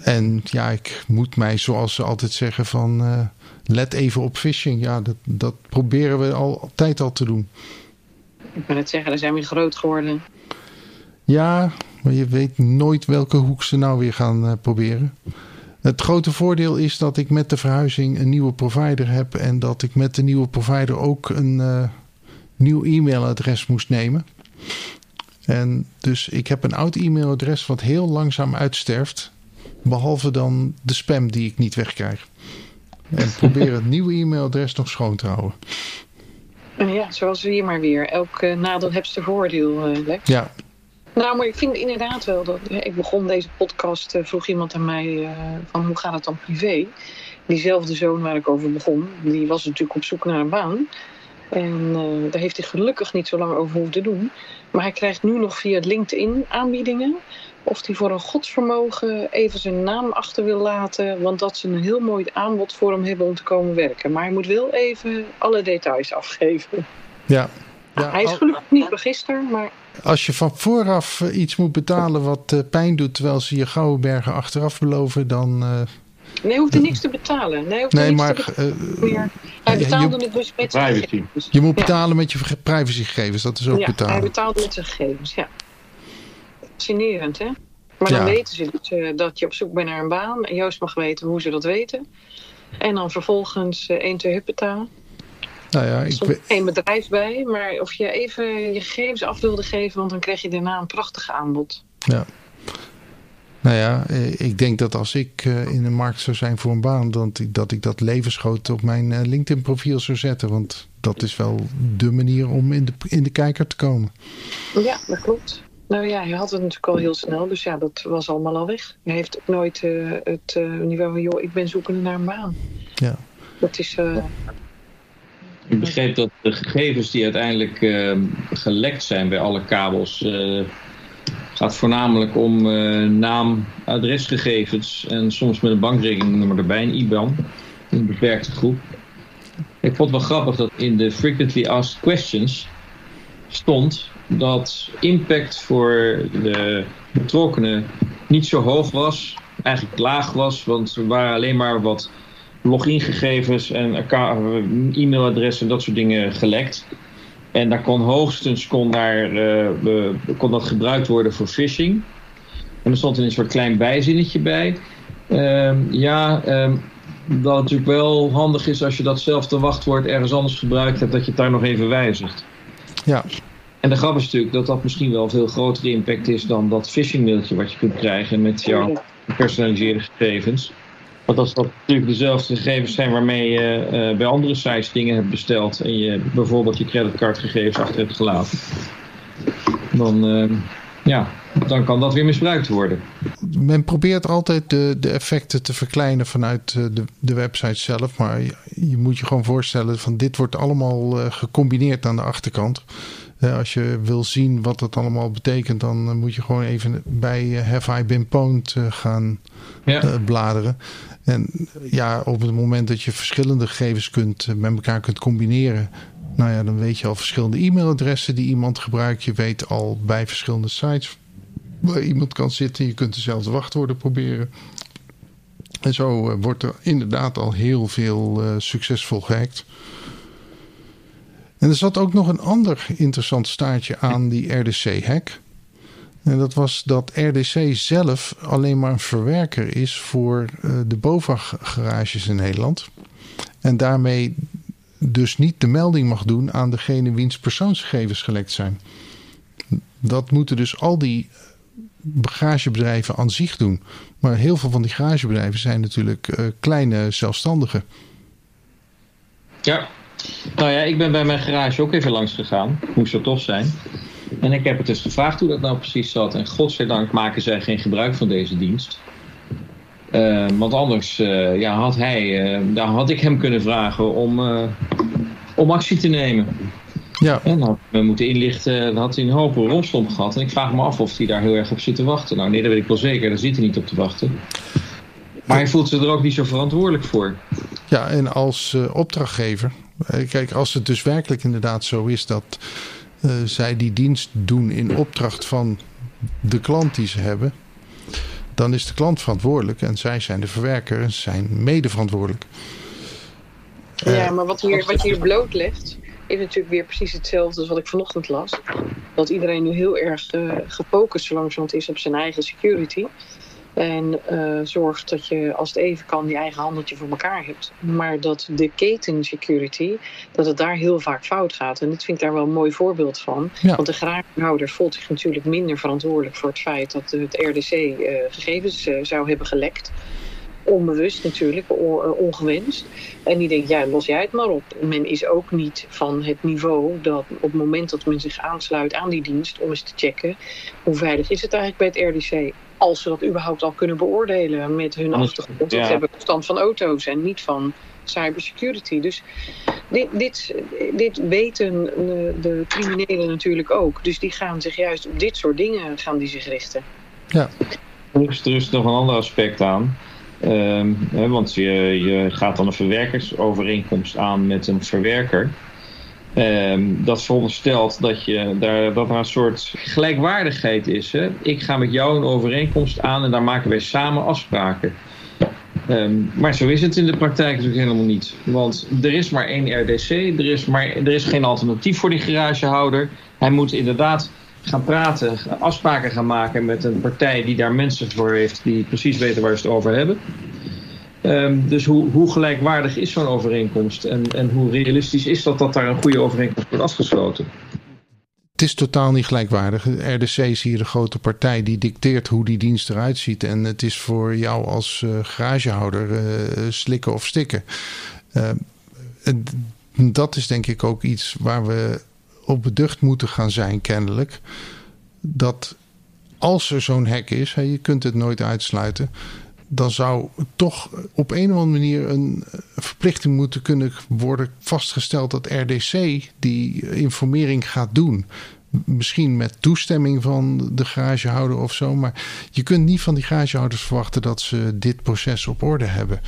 A: En ja, ik moet mij, zoals ze altijd zeggen, van eh, let even op phishing. Ja, dat, dat proberen we al, altijd al te doen.
C: Ik kan het zeggen, daar zijn we groot geworden.
A: Ja, maar je weet nooit welke hoek ze nou weer gaan eh, proberen. Het grote voordeel is dat ik met de verhuizing een nieuwe provider heb. En dat ik met de nieuwe provider ook een eh, nieuw e-mailadres moest nemen. En dus ik heb een oud e-mailadres wat heel langzaam uitsterft. Behalve dan de spam die ik niet wegkrijg. En probeer het [laughs] nieuwe e-mailadres nog schoon te houden.
C: En ja, zoals we hier maar weer. Elk eh, nadeel heeft zijn voordeel, eh, Lex.
A: Ja,
C: Nou, maar ik vind inderdaad wel dat... Ik begon deze podcast, eh, vroeg iemand aan mij van hoe gaat het dan privé? Diezelfde zoon waar ik over begon, die was natuurlijk op zoek naar een baan. En eh, daar heeft hij gelukkig niet zo lang over hoeven te doen. Maar hij krijgt nu nog via LinkedIn aanbiedingen. Of hij voor een godsvermogen even zijn naam achter wil laten. Want dat ze een heel mooi aanbod voor hem hebben om te komen werken. Maar hij moet wel even alle details afgeven.
A: ja. ja
C: hij is
A: al-
C: gelukkig niet register, maar
A: Als je van vooraf iets moet betalen wat eh, pijn doet, terwijl ze je gouden bergen achteraf beloven, dan. eh,
C: Nee, hoeft er niks te betalen. Nee, hoeft er
A: nee,
C: niks
A: maar
C: te betalen.
A: eh,
C: meer. Hij
A: je-
C: betaalde het dus met zijn gegevens.
A: je moet
C: Ja.
A: betalen met je ge- privacygegevens, dat is ook
C: ja, hij betaalde met zijn gegevens, ja. Fascinerend, hè? Maar dan
A: Ja.
C: weten ze dus, eh, dat je op zoek bent naar een baan. En Joost mag weten hoe ze dat weten. En dan vervolgens eh 1, 2 huppeta.
A: Nou ja,
C: Er
A: ik,
C: geen bedrijf bij. Maar of je even je gegevens af wilde geven... want dan krijg je daarna een prachtig aanbod.
A: Nou ja, eh, ik denk dat als ik eh, in de markt zou zijn voor een baan, dat ik dat, ik dat levensgroot op mijn eh, LinkedIn-profiel zou zetten. Want dat is wel de manier om in de, in de kijker te komen.
C: Ja, dat klopt. Nou ja, hij had het natuurlijk al heel snel, dus ja, dat was allemaal al weg. Hij heeft ook nooit uh, het uh, niveau van, joh, ik ben zoekende naar een baan.
A: Ja.
C: Dat is... Uh...
B: Ik begreep dat de gegevens die uiteindelijk gelekt zijn bij alle kabels... gaat voornamelijk om naam, adresgegevens en soms met een bankrekeningnummer erbij, een IBAN. Een beperkte groep. Ik vond het wel grappig dat in de Frequently Asked Questions stond dat impact voor de betrokkenen niet zo hoog was, eigenlijk laag was, want er waren alleen maar wat logingegevens en e-mailadressen en dat soort dingen gelekt. En daar kon hoogstens kon daar, uh, kon dat gebruikt worden voor phishing. En er stond een soort klein bijzinnetje bij. Uh, ja, um, dat het natuurlijk wel handig is als je datzelfde wachtwoord ergens anders gebruikt hebt, dat je het daar nog even wijzigt.
A: Ja.
B: En de grap is natuurlijk dat dat misschien wel veel grotere impact is dan dat phishing mailtje wat je kunt krijgen met jouw gepersonaliseerde gegevens. Want als dat natuurlijk dezelfde gegevens zijn waarmee je uh, bij andere sites dingen hebt besteld en je bijvoorbeeld je creditcardgegevens achter hebt gelaten, dan, uh, ja, dan kan dat weer misbruikt worden.
A: Men probeert altijd de, de effecten te verkleinen vanuit eh, de, de website zelf. Maar je, je moet je gewoon voorstellen van dit wordt allemaal gecombineerd aan de achterkant. Als je wil zien wat dat allemaal betekent, dan moet je gewoon even bij Have I Been Pwned gaan ja. bladeren. En ja, op het moment dat je verschillende gegevens kunt, met elkaar kunt combineren, nou ja, dan weet je al verschillende e-mailadressen die iemand gebruikt. Je weet al bij verschillende sites waar iemand kan zitten. Je kunt dezelfde wachtwoorden proberen. En zo uh, wordt er inderdaad al heel veel uh, succesvol gehackt. En er zat ook nog een ander interessant staartje aan die RDC-hack. En dat was dat RDC zelf alleen maar een verwerker is voor uh, de BOVAG-garages in Nederland. En daarmee dus niet de melding mag doen aan degene wiens persoonsgegevens gelekt zijn. Dat moeten dus al die garagebedrijven aan zich doen. Maar heel veel van die garagebedrijven zijn natuurlijk uh, kleine zelfstandigen.
B: Ja, nou ja, ik ben bij mijn garage ook even langs gegaan. Moest zo tof zijn. En ik heb het dus gevraagd hoe dat nou precies zat. En godzijdank maken zij geen gebruik van deze dienst. Uh, want anders uh, ja, had hij, uh, daar had ik hem kunnen vragen om, om actie te nemen.
A: Ja.
B: En dan we moeten inlichten, dan had hij een hoop romslomp gehad. En ik vraag me af of hij daar heel erg op zit te wachten. Nou nee, dat weet ik wel zeker, daar zit hij niet op te wachten. Maar hij voelt zich er ook niet zo verantwoordelijk voor.
A: Ja, en als opdrachtgever, kijk, als het dus werkelijk inderdaad zo is dat zij die dienst doen in opdracht van de klant die ze hebben dan is de klant verantwoordelijk en zij zijn de verwerker en zijn mede verantwoordelijk.
C: Ja, maar wat, hier, wat je hier blootlegt, is natuurlijk weer precies hetzelfde als wat ik vanochtend las. Dat iedereen nu heel erg uh, gefocust zo langzamerhand is op zijn eigen security. En uh, zorgt dat je als het even kan je eigen handeltje voor elkaar hebt. Maar dat de keten security, dat het daar heel vaak fout gaat. En dit vind ik daar wel een mooi voorbeeld van.
A: Ja.
C: Want de graakhouder voelt zich natuurlijk minder verantwoordelijk voor het feit dat het RDC uh, gegevens uh, zou hebben gelekt. Onbewust natuurlijk, ongewenst. En die denkt, ja, los jij het maar op. Men is ook niet van het niveau dat op het moment dat men zich aansluit aan die dienst om eens te checken hoe veilig is het eigenlijk bij het RDC als ze dat überhaupt al kunnen beoordelen met hun achtergrond. Ja. Ze hebben verstand van auto's en niet van cybersecurity. Dus dit, dit, dit weten de criminelen natuurlijk ook. Dus die gaan zich juist op dit soort dingen gaan die zich richten.
A: Ja.
B: Er is, er is nog een ander aspect aan. Um, hè, want je, je gaat dan een verwerkersovereenkomst aan met een verwerker. Um, dat veronderstelt dat, je daar, dat er een soort gelijkwaardigheid is. Hè? Ik ga met jou een overeenkomst aan en daar maken wij samen afspraken. Um, maar zo is het in de praktijk natuurlijk helemaal niet. Want er is maar één RDC, er is, maar, er is geen alternatief voor die garagehouder. Hij moet inderdaad gaan praten, afspraken gaan maken met een partij die daar mensen voor heeft die precies weten waar ze het over hebben. Um, dus hoe, hoe, gelijkwaardig is zo'n overeenkomst en, en hoe realistisch is dat dat daar een goede overeenkomst wordt afgesloten?
A: Het is totaal niet gelijkwaardig. De RDC is hier de grote partij die dicteert hoe die dienst eruit ziet. En het is voor jou als uh, garagehouder uh, slikken of stikken. Uh, dat is denk ik ook iets waar we op beducht moeten gaan zijn, kennelijk. dat als er zo'n hek is, je kunt het nooit uitsluiten, dan zou toch op een of andere manier een verplichting moeten kunnen worden vastgesteld dat RDC die informering gaat doen. Misschien met toestemming van de garagehouder of zo. Maar je kunt niet van die garagehouders verwachten dat ze dit proces op orde hebben.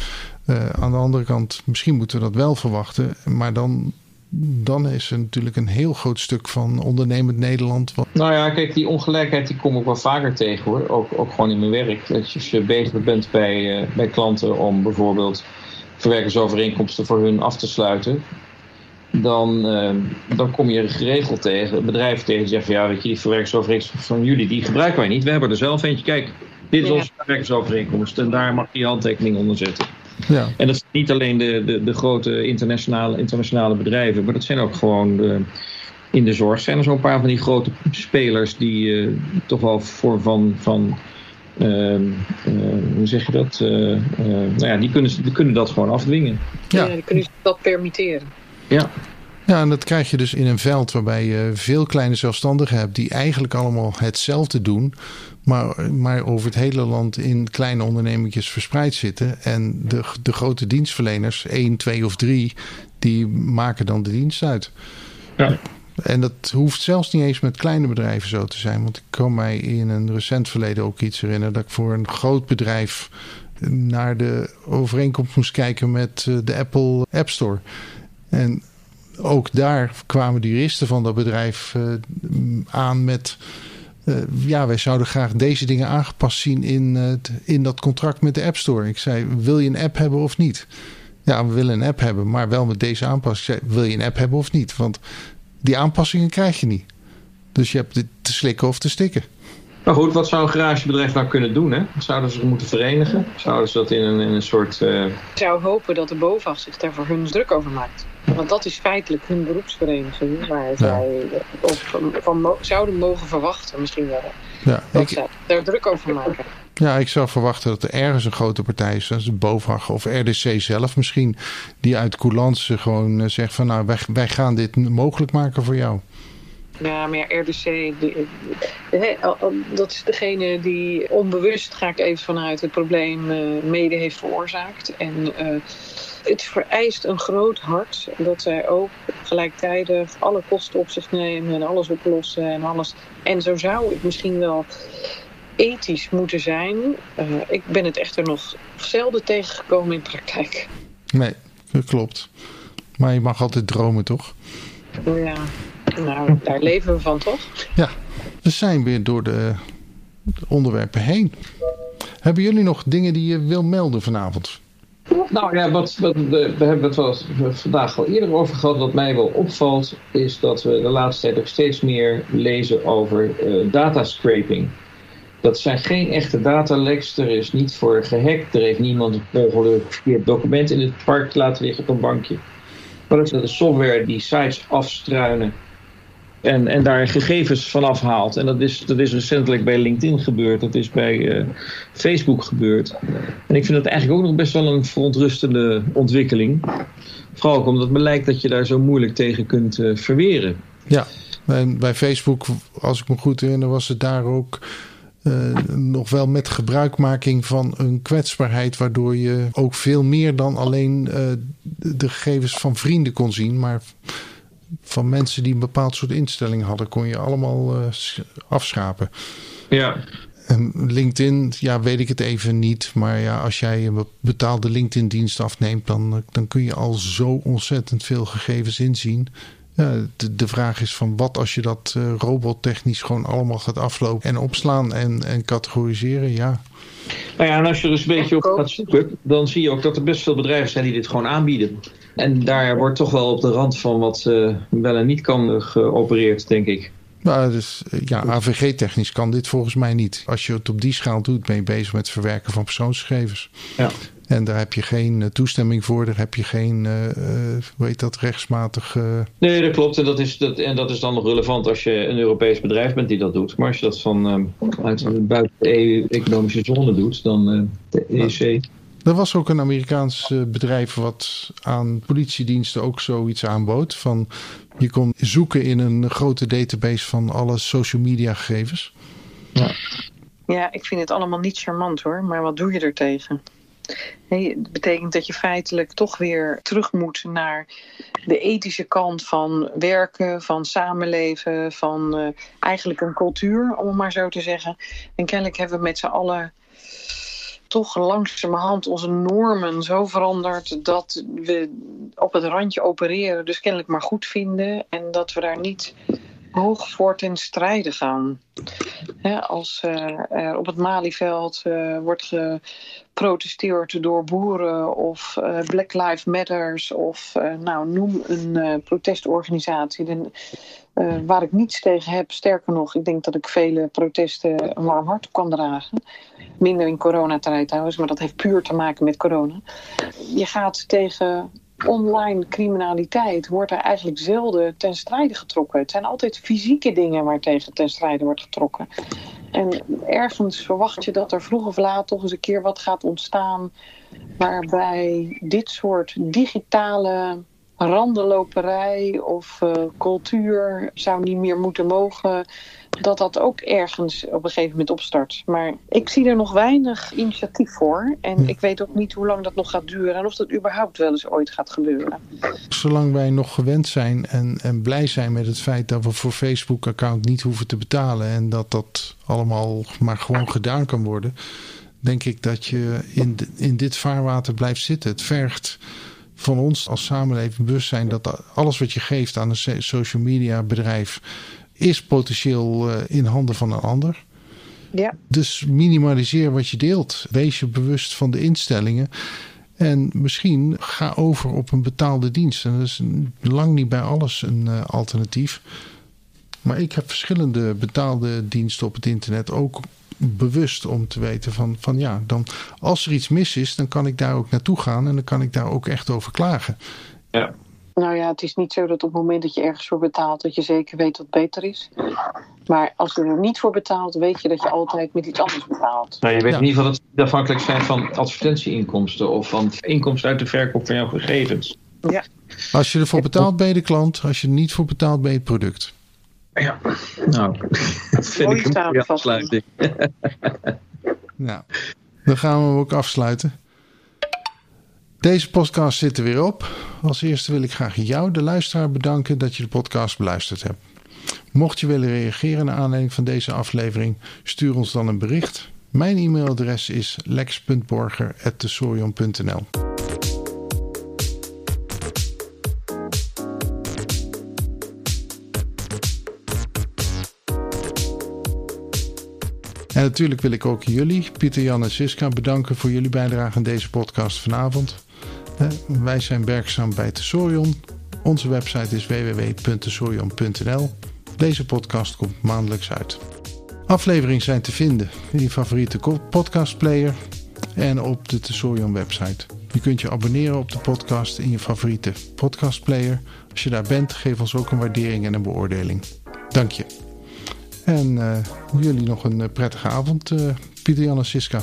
A: Uh, aan de andere kant, misschien moeten we dat wel verwachten. Maar dan dan is er natuurlijk een heel groot stuk van ondernemend Nederland. Wat...
B: Nou ja, kijk, die ongelijkheid die kom ik wel vaker tegen hoor. Ook, ook gewoon in mijn werk. Dat je, als je bezig bent bij, uh, bij klanten om bijvoorbeeld verwerkersovereenkomsten voor hun af te sluiten. Dan, uh, dan kom je geregeld tegen, bedrijven tegen die zeggen: Ja, weet je, die verwerkersovereenkomsten van jullie, die gebruiken wij niet. We hebben er zelf eentje. Kijk, dit is onze verwerkersovereenkomst en daar mag je handtekening onder zetten. Ja. En dat zijn niet alleen de, de, de grote internationale, internationale bedrijven, maar dat zijn ook gewoon de, in de zorg zijn er zo'n paar van die grote spelers die uh, toch wel voor van, van uh, uh, hoe zeg je dat? nou ja, die kunnen, die kunnen dat gewoon afdwingen.
C: Ja, ja die kunnen dat permitteren.
A: Ja. Ja, en dat krijg je dus in een veld waarbij je veel kleine zelfstandigen hebt die eigenlijk allemaal hetzelfde doen, maar, maar over het hele land in kleine ondernemingjes verspreid zitten. En de, de grote dienstverleners, één, twee of drie, die maken dan de dienst uit. Ja. En dat hoeft zelfs niet eens met kleine bedrijven zo te zijn. Want ik kan mij in een recent verleden ook iets herinneren dat ik voor een groot bedrijf naar de overeenkomst moest kijken met eh, de Apple App Store. En ook daar kwamen de juristen van dat bedrijf uh, aan met. Uh, ja, wij zouden graag deze dingen aangepast zien in, uh, in dat contract met de App Store. Ik zei: Wil je een app hebben of niet? Ja, we willen een app hebben, maar wel met deze aanpassing. Wil je een app hebben of niet? Want die aanpassingen krijg je niet. Dus je hebt te slikken of te stikken.
B: Maar goed, wat zou een garagebedrijf nou kunnen doen? Hè? Zouden ze moeten verenigen? Zouden ze dat in een, in een soort... Uh... Ik
C: zou hopen dat de BOVAG zich daar voor hun druk over maakt. Want dat is feitelijk hun beroepsvereniging waar zij van, van, zouden mogen verwachten misschien wel. Ja, dat ik, zij daar druk over maken.
A: Ja, ik zou verwachten dat er ergens een grote partij is, zoals de BOVAG of RDC zelf misschien, die uit coulance gewoon eh, zegt van nou wij, wij gaan dit mogelijk maken voor jou.
C: Ja, maar ja, RDC, die, dat is degene die onbewust, ga ik even vanuit, het probleem uh, mede heeft veroorzaakt. En uh, het vereist een groot hart dat zij ook gelijktijdig alle kosten op zich nemen en alles oplossen en alles. En zo zou het misschien wel ethisch moeten zijn. Uh, ik ben het echter nog zelden tegengekomen in praktijk.
A: Nee, dat klopt. Maar je mag altijd dromen, toch?
C: Ja, nou, daar leven we van, toch?
A: Ja, we zijn weer door de onderwerpen heen. Hebben jullie nog dingen die je wil melden vanavond?
B: Nou ja, wat, wat, we hebben het wel vandaag al eerder over gehad. Wat mij wel opvalt, is dat we de laatste tijd ook steeds meer lezen over uh, datascraping. Dat zijn geen echte dataleks. Er is niet voor gehackt. Er heeft niemand een verkeerd document in het park laten liggen op een bankje. Maar dat is software die sites afstruinen en, en daar gegevens van afhaalt. En dat is, dat is recentelijk bij LinkedIn gebeurd. Dat is bij uh, Facebook gebeurd. En ik vind dat eigenlijk ook nog best wel een verontrustende ontwikkeling. Vooral ook omdat het me lijkt dat je daar zo moeilijk tegen kunt uh, verweren.
A: Ja, en bij Facebook, als ik me goed herinner, was het daar ook... Uh, nog wel met gebruikmaking van een kwetsbaarheid, waardoor je ook veel meer dan alleen de gegevens van vrienden kon zien, maar van mensen die een bepaald soort instelling hadden, kon je allemaal uh, afschapen.
B: Ja.
A: En LinkedIn, ja, weet ik het even niet. Maar ja, als jij een betaalde LinkedIn-dienst afneemt, dan, dan kun je al zo ontzettend veel gegevens inzien. Ja, de, de vraag is van wat als je dat uh, robottechnisch gewoon allemaal gaat aflopen en opslaan en, en categoriseren, ja.
B: Nou ja, en als je er dus een beetje op gaat zoeken, dan zie je ook dat er best veel bedrijven zijn die dit gewoon aanbieden. En daar wordt toch wel op de rand van wat uh, wel en niet kan geopereerd, denk ik.
A: Nou, dus, ja, AVG-technisch kan dit volgens mij niet. Als je het op die schaal doet, ben je bezig met het verwerken van persoonsgegevens.
B: Ja.
A: En daar heb je geen uh, toestemming voor, daar heb je geen, uh, hoe heet dat, rechtsmatig...
B: Nee, dat klopt. En dat, is, dat, en dat is dan nog relevant als je een Europees bedrijf bent die dat doet. Maar als je dat van uit buiten de EU-economische zone doet, dan de EC...
A: Er was ook een Amerikaans eh, bedrijf wat aan politiediensten ook zoiets aanbood. Van je kon zoeken in een grote database van alle social media gegevens.
C: Ja. ja, ik vind het allemaal niet charmant hoor, maar wat doe je er tegen? Nee, het betekent dat je feitelijk toch weer terug moet naar de ethische kant van werken, van samenleven, van uh, eigenlijk een cultuur, om het maar zo te zeggen. En kennelijk hebben we met z'n allen toch langzamerhand onze normen zo veranderd dat we op het randje opereren, dus kennelijk maar goed vinden en dat we daar niet hoog voor ten strijde gaan. als uh, er op het Malieveld uh, wordt geprotesteerd door boeren of uh, Black Lives Matters of nou, noem een protestorganisatie. Dan, waar ik niets tegen heb, sterker nog, ik denk dat ik vele protesten een warm hart kan dragen. Minder in coronatijd trouwens, maar dat heeft puur te maken met corona. Je gaat tegen online criminaliteit wordt er eigenlijk zelden ten strijde getrokken. Het zijn altijd fysieke dingen waar tegen ten strijde wordt getrokken. En ergens verwacht je dat er vroeg of laat toch eens een keer wat gaat ontstaan... waarbij dit soort digitale randenloperij of uh, cultuur zou niet meer moeten mogen dat dat ook ergens op een gegeven moment opstart. Maar ik zie er nog weinig initiatief voor. En ik weet ook niet hoe lang dat nog gaat duren en of dat überhaupt wel eens ooit gaat gebeuren.
A: Zolang wij nog gewend zijn en, en blij zijn met het feit dat we voor Facebook-account niet hoeven te betalen en dat dat allemaal maar gewoon gedaan kan worden, denk ik dat je in, in dit vaarwater blijft zitten. Het vergt van ons als samenleving bewustzijn dat alles wat je geeft aan een social media bedrijf is potentieel eh, in handen van een ander.
C: Ja.
A: Dus minimaliseer wat je deelt. Wees je bewust van de instellingen. En misschien ga over op een betaalde dienst. En dat is lang niet bij alles een uh, alternatief. Maar ik heb verschillende betaalde diensten op het internet. Ook bewust om te weten van, van ja, dan, als er iets mis is, dan kan ik daar ook naartoe gaan. En dan kan ik daar ook echt over klagen.
B: Ja.
C: Nou ja, het is niet zo dat op het moment dat je ergens voor betaalt, dat je zeker weet wat beter is. Maar als je er niet voor betaalt, weet je dat je altijd met iets anders betaalt.
B: Nou, je weet in ieder geval dat het afhankelijk zijn van advertentieinkomsten of van inkomsten uit de verkoop van jouw gegevens.
C: Ja.
A: Als je ervoor betaalt, ben je de klant. Als je er niet voor betaalt, ben je het product.
B: Ja, nou, [laughs] dat vind ik een mooie afsluiting. [laughs]
A: nou, dan gaan we ook afsluiten. Deze podcast zit er weer op. Als eerste wil ik graag jou, de luisteraar, bedanken dat je de podcast beluisterd hebt. Mocht je willen reageren naar aanleiding van deze aflevering, stuur ons dan een bericht. Mijn e-mailadres is lex.borger.tesorion.nl En natuurlijk wil ik ook jullie, Pieter, Jan en Siska, bedanken voor jullie bijdrage aan deze podcast vanavond. Wij zijn werkzaam bij Tesorion. Onze website is www.tesorion.nl. Deze podcast komt maandelijks uit. Afleveringen zijn te vinden in je favoriete podcastplayer en op de Tesorion website. Je kunt je abonneren op de podcast in je favoriete podcastplayer. Als je daar bent, geef ons ook een waardering en een beoordeling. Dank je. En uh, jullie nog een eh, prettige avond, uh, Pieter Jan en Siska.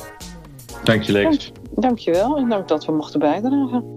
B: Dank je, Lex.
C: Dankjewel en dank dat we mochten bijdragen.